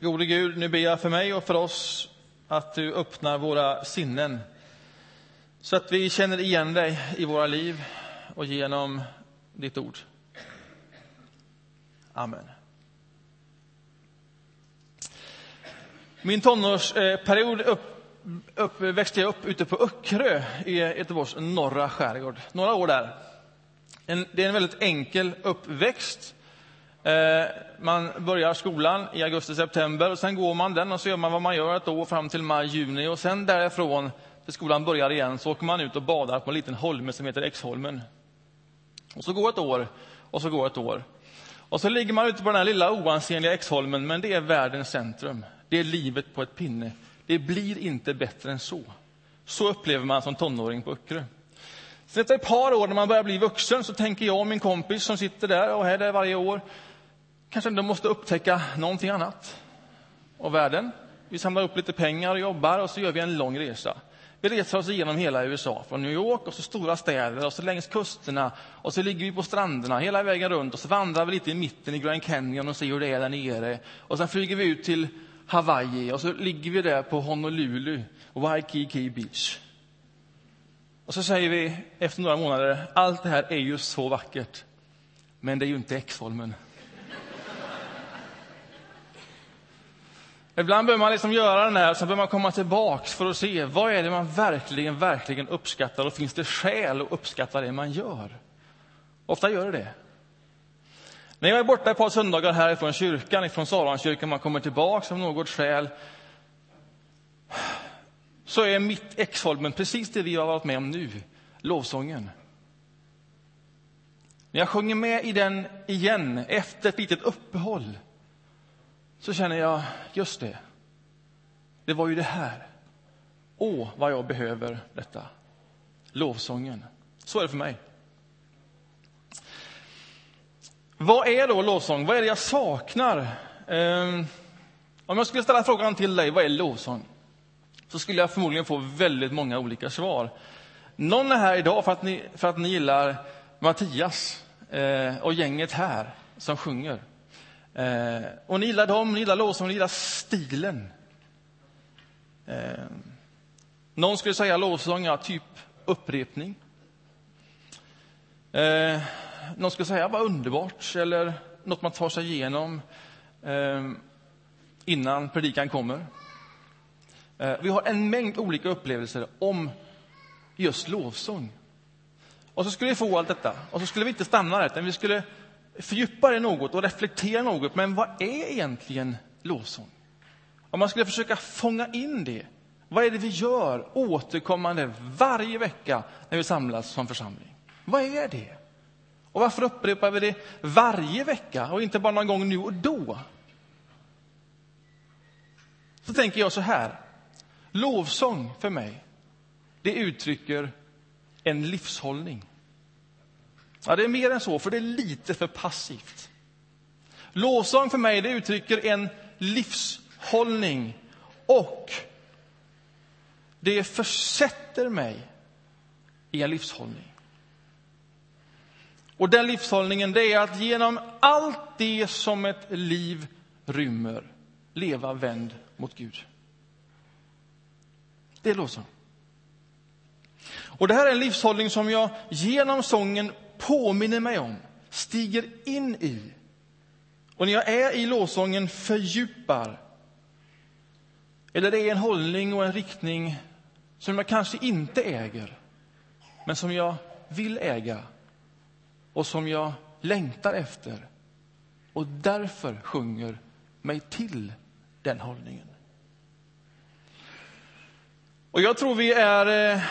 Gode Gud, nu ber jag för mig och för oss att du öppnar våra sinnen så att vi känner igen dig i våra liv och genom ditt ord. Amen. Min tonårsperiod upp, upp, växte jag upp ute på Öckerö i Göteborgs norra skärgård. Några år där. En, det är en väldigt enkel uppväxt. Eh, man börjar skolan i augusti-september och sen går man den och så gör man vad man gör ett år fram till maj-juni och sen därifrån till skolan börjar igen så åker man ut och badar på en liten holme som heter Exholmen. Och så går ett år och så går ett år. Och så ligger man ute på den här lilla oansenliga Exholmen, men det är världens centrum. Det är livet på ett pinne. Det blir inte bättre än så. Så upplever man som tonåring på Öckerö. Sen efter ett par år när man börjar bli vuxen så tänker jag och min kompis som sitter där och är där varje år kanske ändå måste upptäcka någonting annat av världen. Vi samlar upp lite pengar och jobbar och så gör vi en lång resa. Vi reser oss igenom hela USA, från New York och så stora städer och så längs kusterna och så ligger vi på stranderna hela vägen runt och så vandrar vi lite i mitten i Grand Canyon och ser hur det är där nere. Och sen flyger vi ut till Hawaii och så ligger vi där på Honolulu, Waikiki Beach. Och så säger vi efter några månader, allt det här är ju så vackert, men det är ju inte Exholmen. Ibland behöver man liksom göra den här, sen behöver man komma tillbaks för att se vad är det man verkligen, verkligen uppskattar och finns det skäl att uppskatta det man gör? Ofta gör det det. När jag är borta ett par söndagar härifrån kyrkan, ifrån Saronkyrkan, man kommer tillbaks av något skäl, så är mitt Exholmen precis det vi har varit med om nu, lovsången. När jag sjunger med i den igen, efter ett litet uppehåll, så känner jag, just det, det var ju det här. Åh, vad jag behöver detta. Lovsången. Så är det för mig. Vad är då lovsång? Vad är det jag saknar? Um, om jag skulle ställa frågan till dig, vad är lovsång? Så skulle jag förmodligen få väldigt många olika svar. Någon är här idag för att ni, för att ni gillar Mattias eh, och gänget här som sjunger. Eh, och ni gillar dem, ni gillar lovsång, ni gillar stilen. Eh, någon skulle säga lovsång, ja, typ upprepning. Eh, någon skulle säga vad underbart, eller något man tar sig igenom eh, innan predikan kommer. Eh, vi har en mängd olika upplevelser om just lovsång. Och så skulle vi få allt detta, och så skulle vi inte stanna där, utan vi skulle fördjupa det något och reflektera något. Men vad är egentligen lovsång? Om man skulle försöka fånga in det, vad är det vi gör återkommande varje vecka när vi samlas som församling? Vad är det? Och varför upprepar vi det varje vecka och inte bara någon gång nu och då? Så tänker jag så här. Lovsång för mig, det uttrycker en livshållning. Ja, det är mer än så, för det är lite för passivt. Lovsång för mig, det uttrycker en livshållning och det försätter mig i en livshållning. Och den livshållningen, det är att genom allt det som ett liv rymmer leva vänd mot Gud. Det är lovsång. Och det här är en livshållning som jag genom sången påminner mig om, stiger in i och när jag är i lovsången fördjupar. Eller det är en hållning och en riktning som jag kanske inte äger, men som jag vill äga och som jag längtar efter och därför sjunger mig till den hållningen. Och jag tror vi är eh,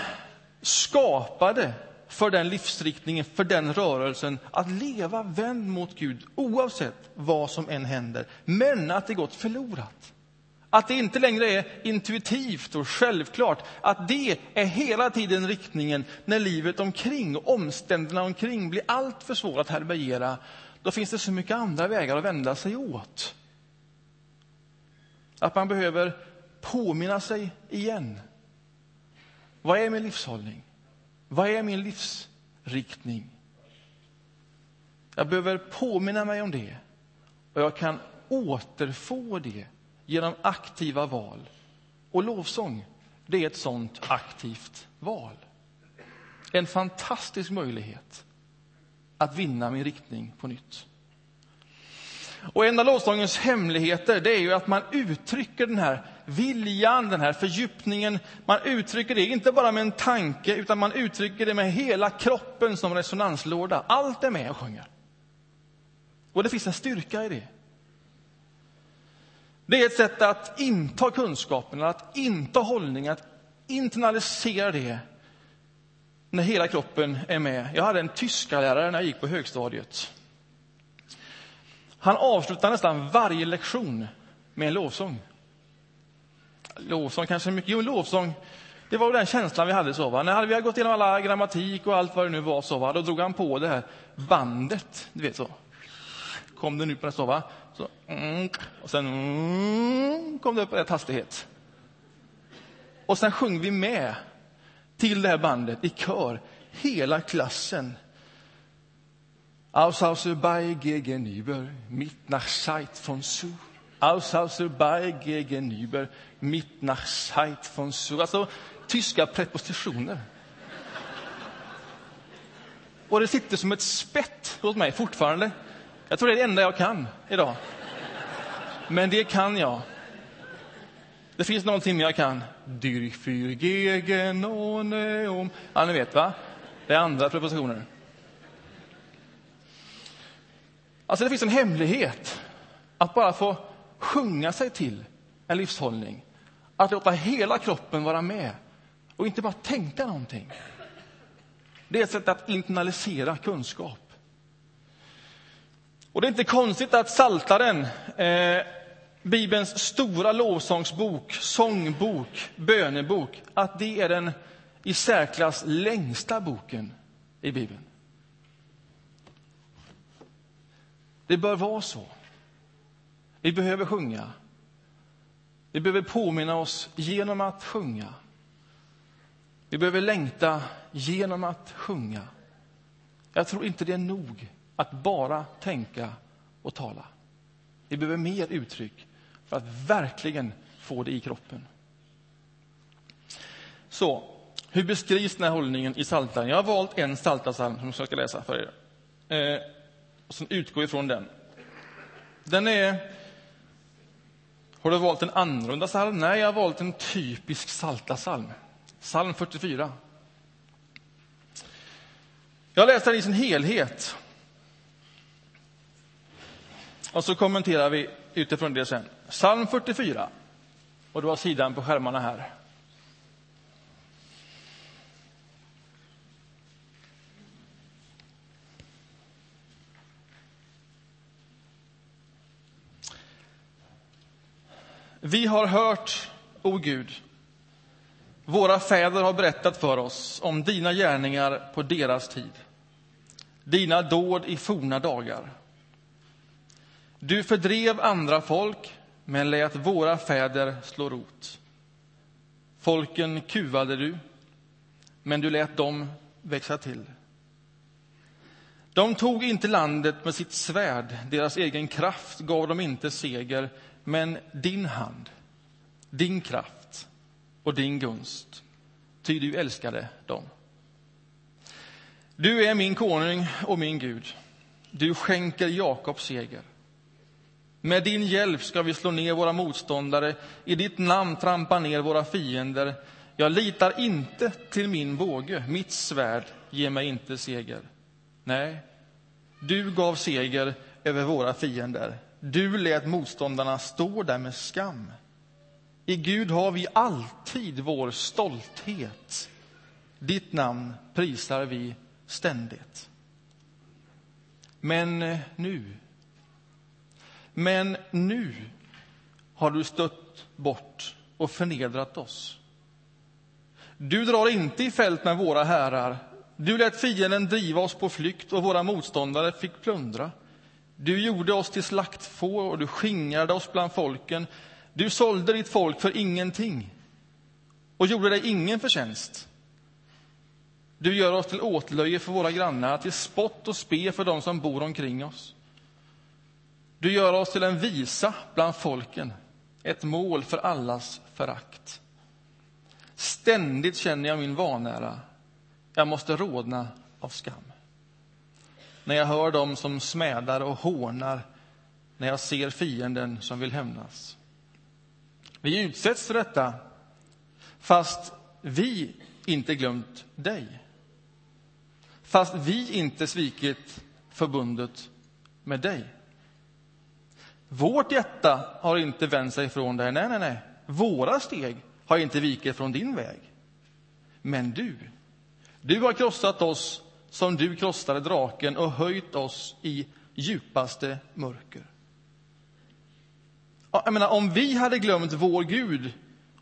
skapade för den livsriktningen, för den rörelsen, att leva vänd mot Gud oavsett vad som än händer. Men att det gått förlorat. Att det inte längre är intuitivt och självklart. Att det är hela tiden riktningen när livet omkring och omständigheterna omkring blir allt för svåra att härbärgera. Då finns det så mycket andra vägar att vända sig åt. Att man behöver påminna sig igen. Vad är min livshållning? Vad är min livsriktning? Jag behöver påminna mig om det och jag kan återfå det genom aktiva val. Och lovsång, det är ett sånt aktivt val. En fantastisk möjlighet att vinna min riktning på nytt. Och en av lovsångens hemligheter det är ju att man uttrycker den här viljan, den här fördjupningen. Man uttrycker det inte bara med en tanke, utan man uttrycker det med hela kroppen som resonanslåda. Allt är med och sjunger. Och det finns en styrka i det. Det är ett sätt att inta kunskapen, att inta hållningen, att internalisera det när hela kroppen är med. Jag hade en tyska lärare när jag gick på högstadiet. Han avslutade nästan varje lektion med en lovsång. Lovsång kanske mycket, jo lovsång, det var den känslan vi hade. så va? När vi hade gått igenom alla grammatik och allt vad det nu var, så va? då drog han på det här bandet, du vet så. Kom den ut på det så va? Så, och sen kom det upp på rätt hastighet. Och sen sjöng vi med till det här bandet i kör, hela klassen. Aus aus bei gegenüber, mit nach Zeit von Su. Aushauser bei gegenüber, mit nach Zeit von Sur. Alltså tyska prepositioner. Och det sitter som ett spett hos mig fortfarande. Jag tror det är det enda jag kan idag. Men det kan jag. Det finns någonting jag kan. Dyrch für gegen ohne um. Ja, ni vet va? Det är andra prepositioner. Alltså det finns en hemlighet. Att bara få sjunga sig till en livshållning. Att låta hela kroppen vara med och inte bara tänka någonting. Det är ett sätt att internalisera kunskap. Och det är inte konstigt att Saltaren, eh, Bibelns stora lovsångsbok, sångbok, bönebok, att det är den i särklass längsta boken i Bibeln. Det bör vara så. Vi behöver sjunga. Vi behöver påminna oss genom att sjunga. Vi behöver längta genom att sjunga. Jag tror inte det är nog att bara tänka och tala. Vi behöver mer uttryck för att verkligen få det i kroppen. Så, hur beskrivs den här hållningen i Psaltaren? Jag har valt en Psaltarpsalm som jag ska läsa för er. Eh, som utgår ifrån den. Den är... Har du valt en annorlunda psalm? Nej, jag har valt en typisk Psaltarpsalm. Psalm 44. Jag läser den i sin helhet. Och så kommenterar vi utifrån det sen. Psalm 44. Och du har sidan på skärmarna här. Vi har hört, o Gud, våra fäder har berättat för oss om dina gärningar på deras tid, dina dåd i forna dagar. Du fördrev andra folk, men lät våra fäder slå rot. Folken kuvade du, men du lät dem växa till. De tog inte landet med sitt svärd, deras egen kraft gav dem inte seger, men din hand, din kraft och din gunst, ty du älskade dem. Du är min konung och min Gud. Du skänker Jakob seger. Med din hjälp ska vi slå ner våra motståndare, i ditt namn trampa ner våra fiender. Jag litar inte till min båge, mitt svärd ger mig inte seger. Nej, du gav seger över våra fiender. Du lät motståndarna stå där med skam. I Gud har vi alltid vår stolthet. Ditt namn prisar vi ständigt. Men eh, nu men nu har du stött bort och förnedrat oss. Du drar inte i fält med våra herrar. Du lät fienden driva oss på flykt och våra motståndare fick plundra. Du gjorde oss till slaktfår och du skingrade oss bland folken. Du sålde ditt folk för ingenting och gjorde dig ingen förtjänst. Du gör oss till åtlöje för våra grannar, till spott och spe för dem som bor omkring oss. Du gör oss till en visa bland folken, ett mål för allas förakt. Ständigt känner jag min vanära. Jag måste rodna av skam. När jag hör dem som smädar och hånar, när jag ser fienden som vill hämnas. Vi utsätts för detta, fast vi inte glömt dig. Fast vi inte svikit förbundet med dig. Vårt hjärta har inte vänt sig från dig. Nej, nej, nej. Våra steg har inte vikit från din väg. Men du, du har krossat oss som du krossade draken och höjt oss i djupaste mörker. Jag menar, om vi hade glömt vår Gud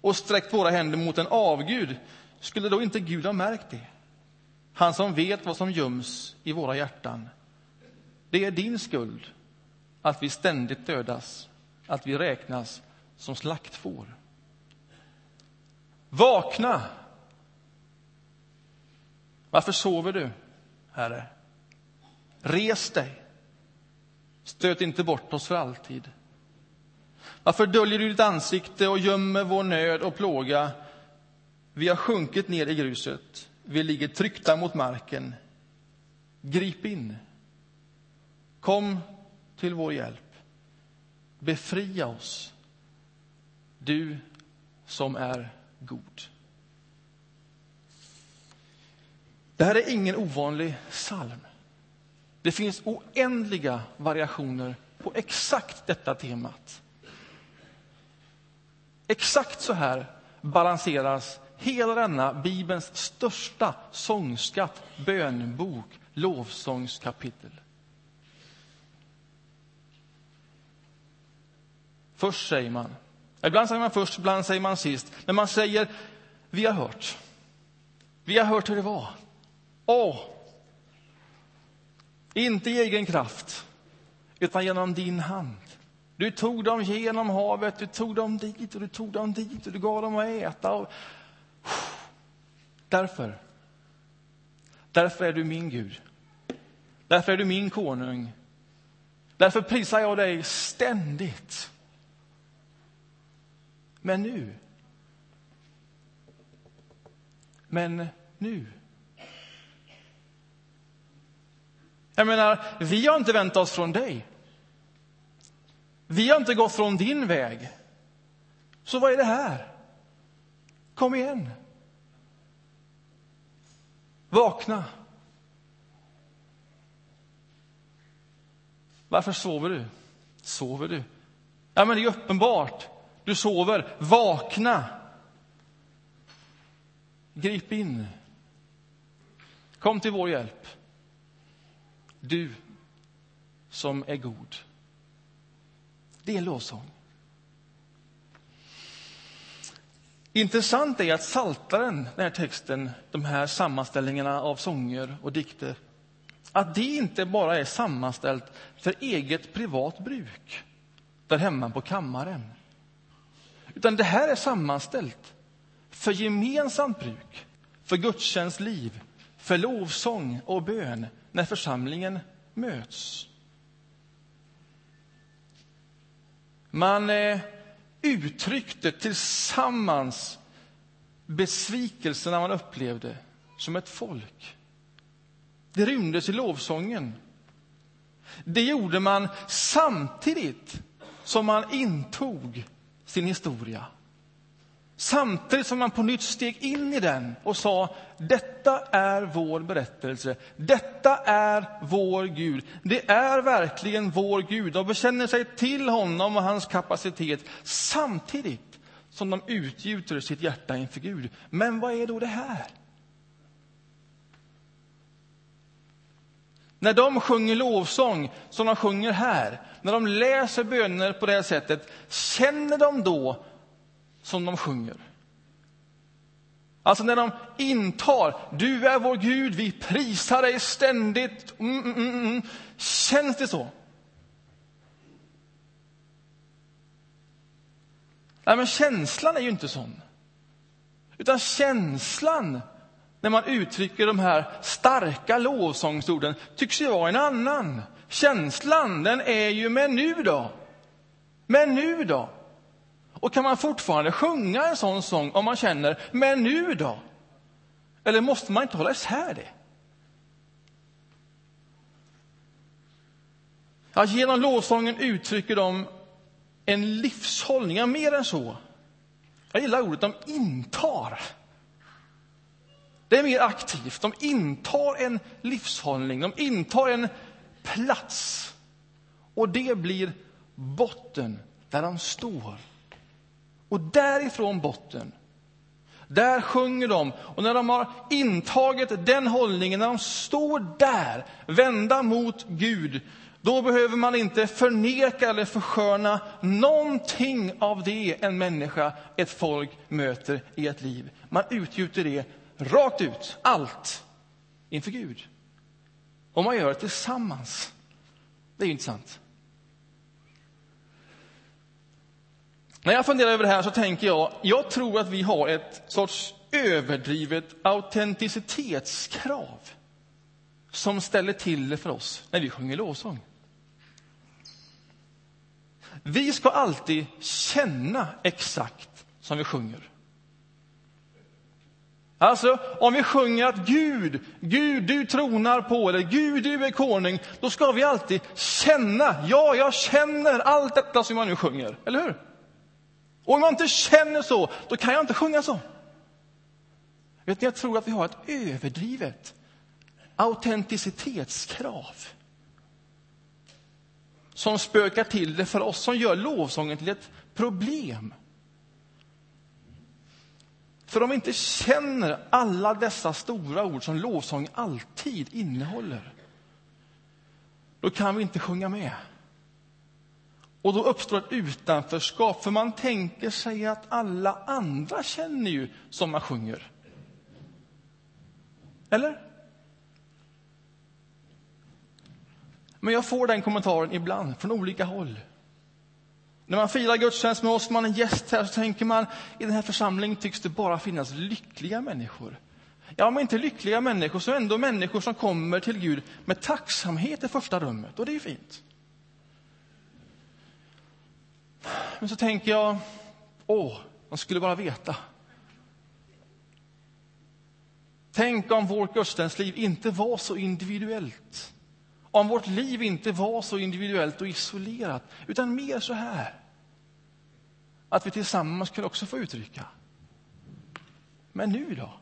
och sträckt våra händer mot en avgud, skulle då inte Gud ha märkt det? Han som vet vad som göms i våra hjärtan. Det är din skuld att vi ständigt dödas, att vi räknas som slaktfår. Vakna! Varför sover du, Herre? Res dig! Stöt inte bort oss för alltid. Varför döljer du ditt ansikte och gömmer vår nöd och plåga? Vi har sjunkit ner i gruset. Vi ligger tryckta mot marken. Grip in. Kom till vår hjälp. Befria oss, du som är god. Det här är ingen ovanlig psalm. Det finns oändliga variationer på exakt detta temat. Exakt så här balanseras hela denna Bibelns största sångskatt, bönbok, lovsångskapitel. Först säger man, ibland säger man först, ibland säger man sist, men man säger vi har hört. Vi har hört hur det var. Åh! Inte i egen kraft, utan genom din hand. Du tog dem genom havet, du tog dem dit och du tog dem dit och du gav dem att äta. Och... Därför, därför är du min Gud. Därför är du min konung. Därför prisar jag dig ständigt. Men nu. Men nu. Jag menar, vi har inte vänt oss från dig. Vi har inte gått från din väg. Så vad är det här? Kom igen. Vakna. Varför sover du? Sover du? Ja, men det är uppenbart. Du sover. Vakna. Grip in. Kom till vår hjälp. Du som är god. Det är lovsång. Intressant är att Saltaren, den här texten, de här sammanställningarna av sånger och dikter, att det inte bara är sammanställt för eget privat bruk där hemma på kammaren. Utan det här är sammanställt för gemensamt bruk, för gudstjänstliv, för lovsång och bön när församlingen möts. Man eh, uttryckte tillsammans besvikelserna man upplevde som ett folk. Det rymdes i lovsången. Det gjorde man samtidigt som man intog sin historia. Samtidigt som man på nytt steg in i den och sa detta är vår berättelse, detta är vår Gud. Det är verkligen vår Gud och bekänner sig till honom och hans kapacitet samtidigt som de utgjuter sitt hjärta inför Gud. Men vad är då det här? När de sjunger lovsång, som de sjunger här, när de läser böner på det här sättet, känner de då som de sjunger? Alltså när de intar, du är vår Gud, vi prisar dig ständigt. Mm mm, mm, mm, mm. Känns det så? Nej, men känslan är ju inte sån. Utan känslan när man uttrycker de här starka lovsångsorden tycks ju vara en annan. Känslan, den är ju men nu då? Men nu då? Och kan man fortfarande sjunga en sån sång om man känner, men nu då? Eller måste man inte hålla isär det? Att genom lovsången uttrycker de en livshållning, ja, mer än så. Jag gillar ordet de intar. Det är mer aktivt. De intar en livshållning, de intar en plats. Och det blir botten där de står. Och därifrån botten, där sjunger de. Och när de har intagit den hållningen, när de står där, vända mot Gud, då behöver man inte förneka eller försköna någonting av det en människa, ett folk möter i ett liv. Man utgjuter det rakt ut, allt, inför Gud. Och man gör det tillsammans. Det är ju intressant. När jag funderar över det här så tänker jag, jag tror att vi har ett sorts överdrivet autenticitetskrav som ställer till det för oss när vi sjunger lovsång. Vi ska alltid känna exakt som vi sjunger. Alltså, om vi sjunger att Gud, Gud, du tronar på, eller Gud, du är konung, då ska vi alltid känna, ja, jag känner allt detta som jag nu sjunger, eller hur? Och om jag inte känner så, då kan jag inte sjunga så. Vet ni, jag tror att vi har ett överdrivet autenticitetskrav som spökar till det för oss, som gör lovsången till ett problem. För om vi inte känner alla dessa stora ord som lovsång alltid innehåller, då kan vi inte sjunga med. Och då uppstår ett utanförskap, för man tänker sig att alla andra känner ju som man sjunger. Eller? Men jag får den kommentaren ibland, från olika håll. När man firar gudstjänst med oss, man är gäst här, så tänker man i den här församlingen tycks det bara finnas lyckliga människor. Ja, men inte lyckliga människor, så ändå människor som kommer till Gud med tacksamhet i första rummet, och det är ju fint. Men så tänker jag, åh, de skulle bara veta. Tänk om vårt gudstjänstliv inte var så individuellt. Om vårt liv inte var så individuellt och isolerat, utan mer så här. Att vi tillsammans kunde också få uttrycka. Men nu då?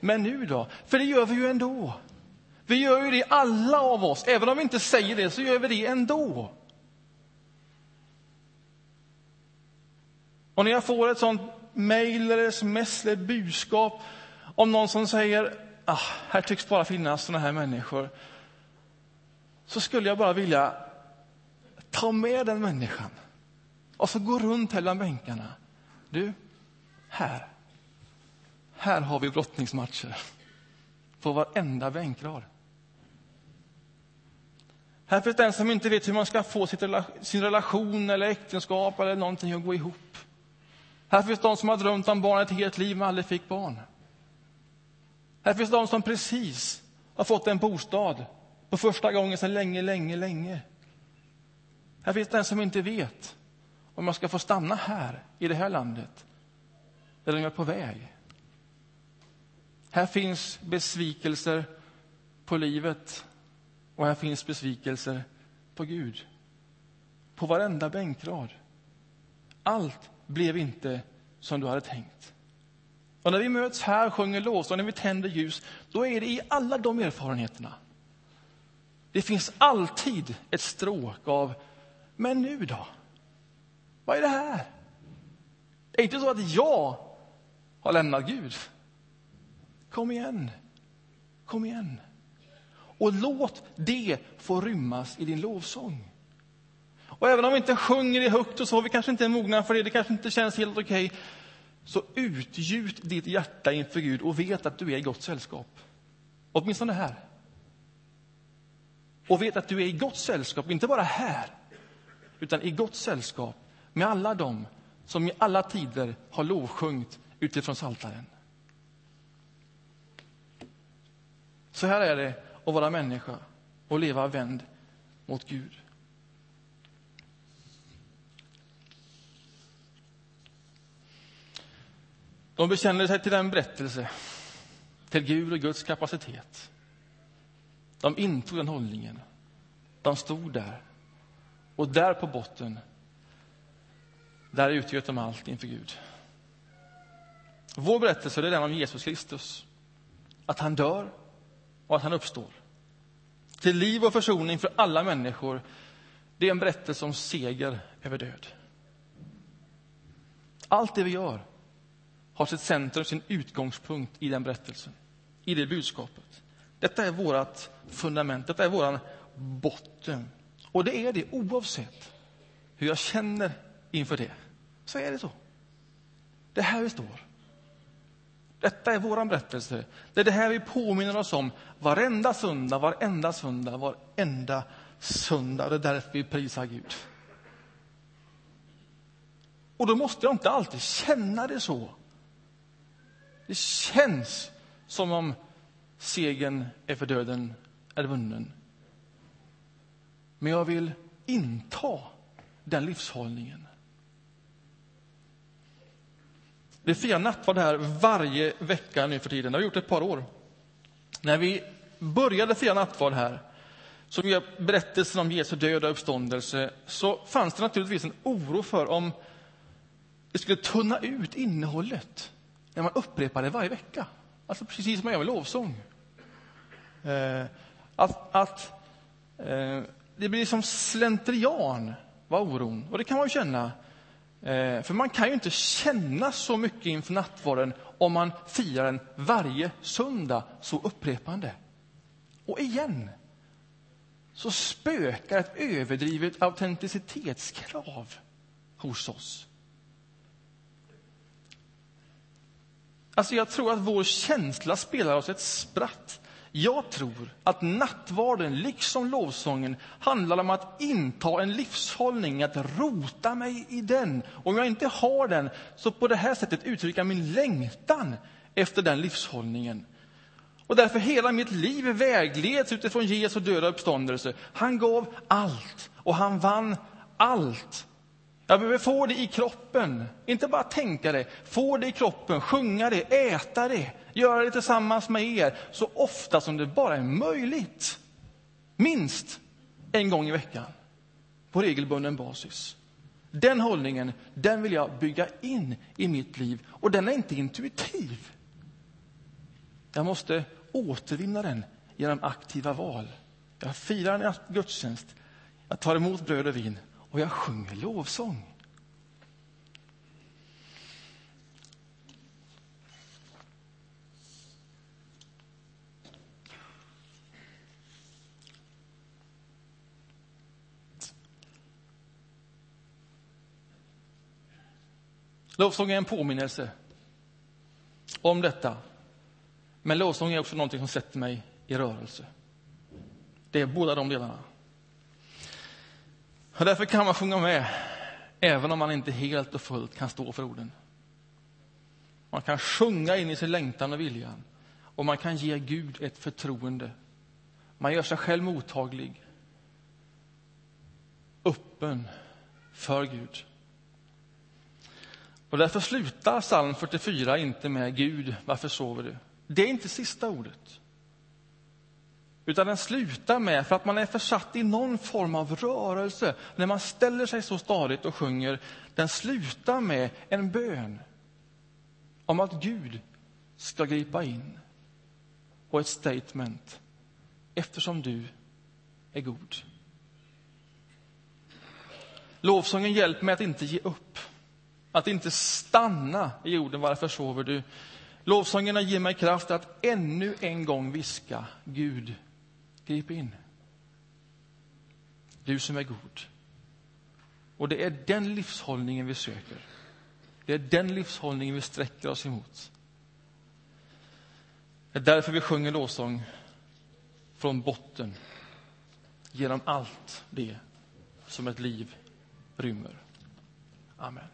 Men nu då? För det gör vi ju ändå. Vi gör ju det alla av oss. Även om vi inte säger det, så gör vi det ändå. Och när jag får ett sånt mejl eller sms eller budskap om någon som säger ah, här tycks bara finnas såna här människor så skulle jag bara vilja ta med den människan och så gå runt här bland bänkarna. Du, här. Här har vi brottningsmatcher på varenda bänkrad. Här finns den som inte vet hur man ska få sin relation eller äktenskap eller någonting att gå ihop. Här finns de som har drömt om barn ett helt liv men aldrig fick barn. Här finns de som precis har fått en bostad för första gången sedan länge, länge, länge. Här finns den som inte vet om man ska få stanna här, i det här landet, eller om jag är på väg. Här finns besvikelser på livet och här finns besvikelser på Gud. På varenda bänkrad. Allt blev inte som du hade tänkt. Och när vi möts här, sjunger lovsång, när vi tänder ljus, då är det i alla de erfarenheterna. Det finns alltid ett stråk av, men nu då? Vad är det här? Det är inte så att jag har lämnat Gud. Kom igen. Kom igen. Och låt det få rymmas i din lovsång. Och även om vi inte sjunger i högt och så, vi kanske inte är mogna för det, det kanske inte känns helt okej, okay, så utgjut ditt hjärta inför Gud och vet att du är i gott sällskap. Åtminstone här. Och vet att du är i gott sällskap, inte bara här, utan i gott sällskap med alla dem som i alla tider har lovsjungit utifrån Saltaren. Så här är det att vara människa och leva vänd mot Gud. De bekände sig till den berättelse, till Gud och Guds kapacitet. De intog den hållningen. De stod där. Och där på botten, där utgöt de allt inför Gud. Vår berättelse är den om Jesus Kristus. Att han dör och att han uppstår. Till liv och försoning för alla människor. Det är en berättelse om seger över död. Allt det vi gör har sitt centrum, sin utgångspunkt i den berättelsen, i det budskapet. Detta är vårt fundament, detta är vår botten. Och det är det oavsett hur jag känner inför det. Så är det så. Det är här vi står. Detta är vår berättelse. Det är det här vi påminner oss om varenda söndag, varenda söndag, varenda söndag. Det är därför vi prisar Gud. Och då måste jag inte alltid känna det så. Det känns som om segern är för döden är vunnen. Men jag vill inta den livshållningen. Vi firar nattvard här varje vecka nu för tiden. Det har vi gjort ett par år. När vi började fira nattvard här, som är berättelsen om Jesu död och uppståndelse, så fanns det naturligtvis en oro för om det skulle tunna ut innehållet när man upprepar det varje vecka. Alltså precis som man gör med lovsång. Eh, att, att eh, det blir som slentrian, var oron. Och det kan man ju känna. Eh, för man kan ju inte känna så mycket inför nattvarden om man firar den varje söndag så upprepande. Och igen så spökar ett överdrivet autenticitetskrav hos oss. Alltså jag tror att vår känsla spelar oss ett spratt. Jag tror att nattvarden, liksom lovsången, handlar om att inta en livshållning, att rota mig i den. Om jag inte har den, så på det här sättet uttrycka min längtan efter den livshållningen. Och därför hela mitt liv vägleds utifrån Jesu döda uppståndelse. Han gav allt och han vann allt jag behöver få det i kroppen, inte bara tänka det. Få det i kroppen, sjunga det, äta det, göra det tillsammans med er så ofta som det bara är möjligt. Minst en gång i veckan, på regelbunden basis. Den hållningen den vill jag bygga in i mitt liv, och den är inte intuitiv. Jag måste återvinna den genom aktiva val. Jag firar en gudstjänst, jag tar emot bröd och vin och jag sjunger lovsång. Lovsång är en påminnelse om detta. Men lovsång är också någonting som sätter mig i rörelse. Det är båda de delarna. Och därför kan man sjunga med, även om man inte helt och fullt kan stå för orden. Man kan sjunga in i sin längtan och viljan och man kan ge Gud ett förtroende. Man gör sig själv mottaglig, öppen för Gud. Och därför slutar psalm 44 inte med Gud, varför sover du? Det är inte sista ordet. Utan den slutar med, för att man är försatt i någon form av rörelse, när man ställer sig så stadigt och sjunger, den slutar med en bön om att Gud ska gripa in. Och ett statement, eftersom du är god. Lovsången hjälper mig att inte ge upp, att inte stanna i jorden. Varför sover du? Lovsångerna ger mig kraft att ännu en gång viska Gud, Grip in. Du som är god. Och det är den livshållningen vi söker. Det är den livshållningen vi sträcker oss emot. Det är därför vi sjunger lovsång från botten genom allt det som ett liv rymmer. Amen.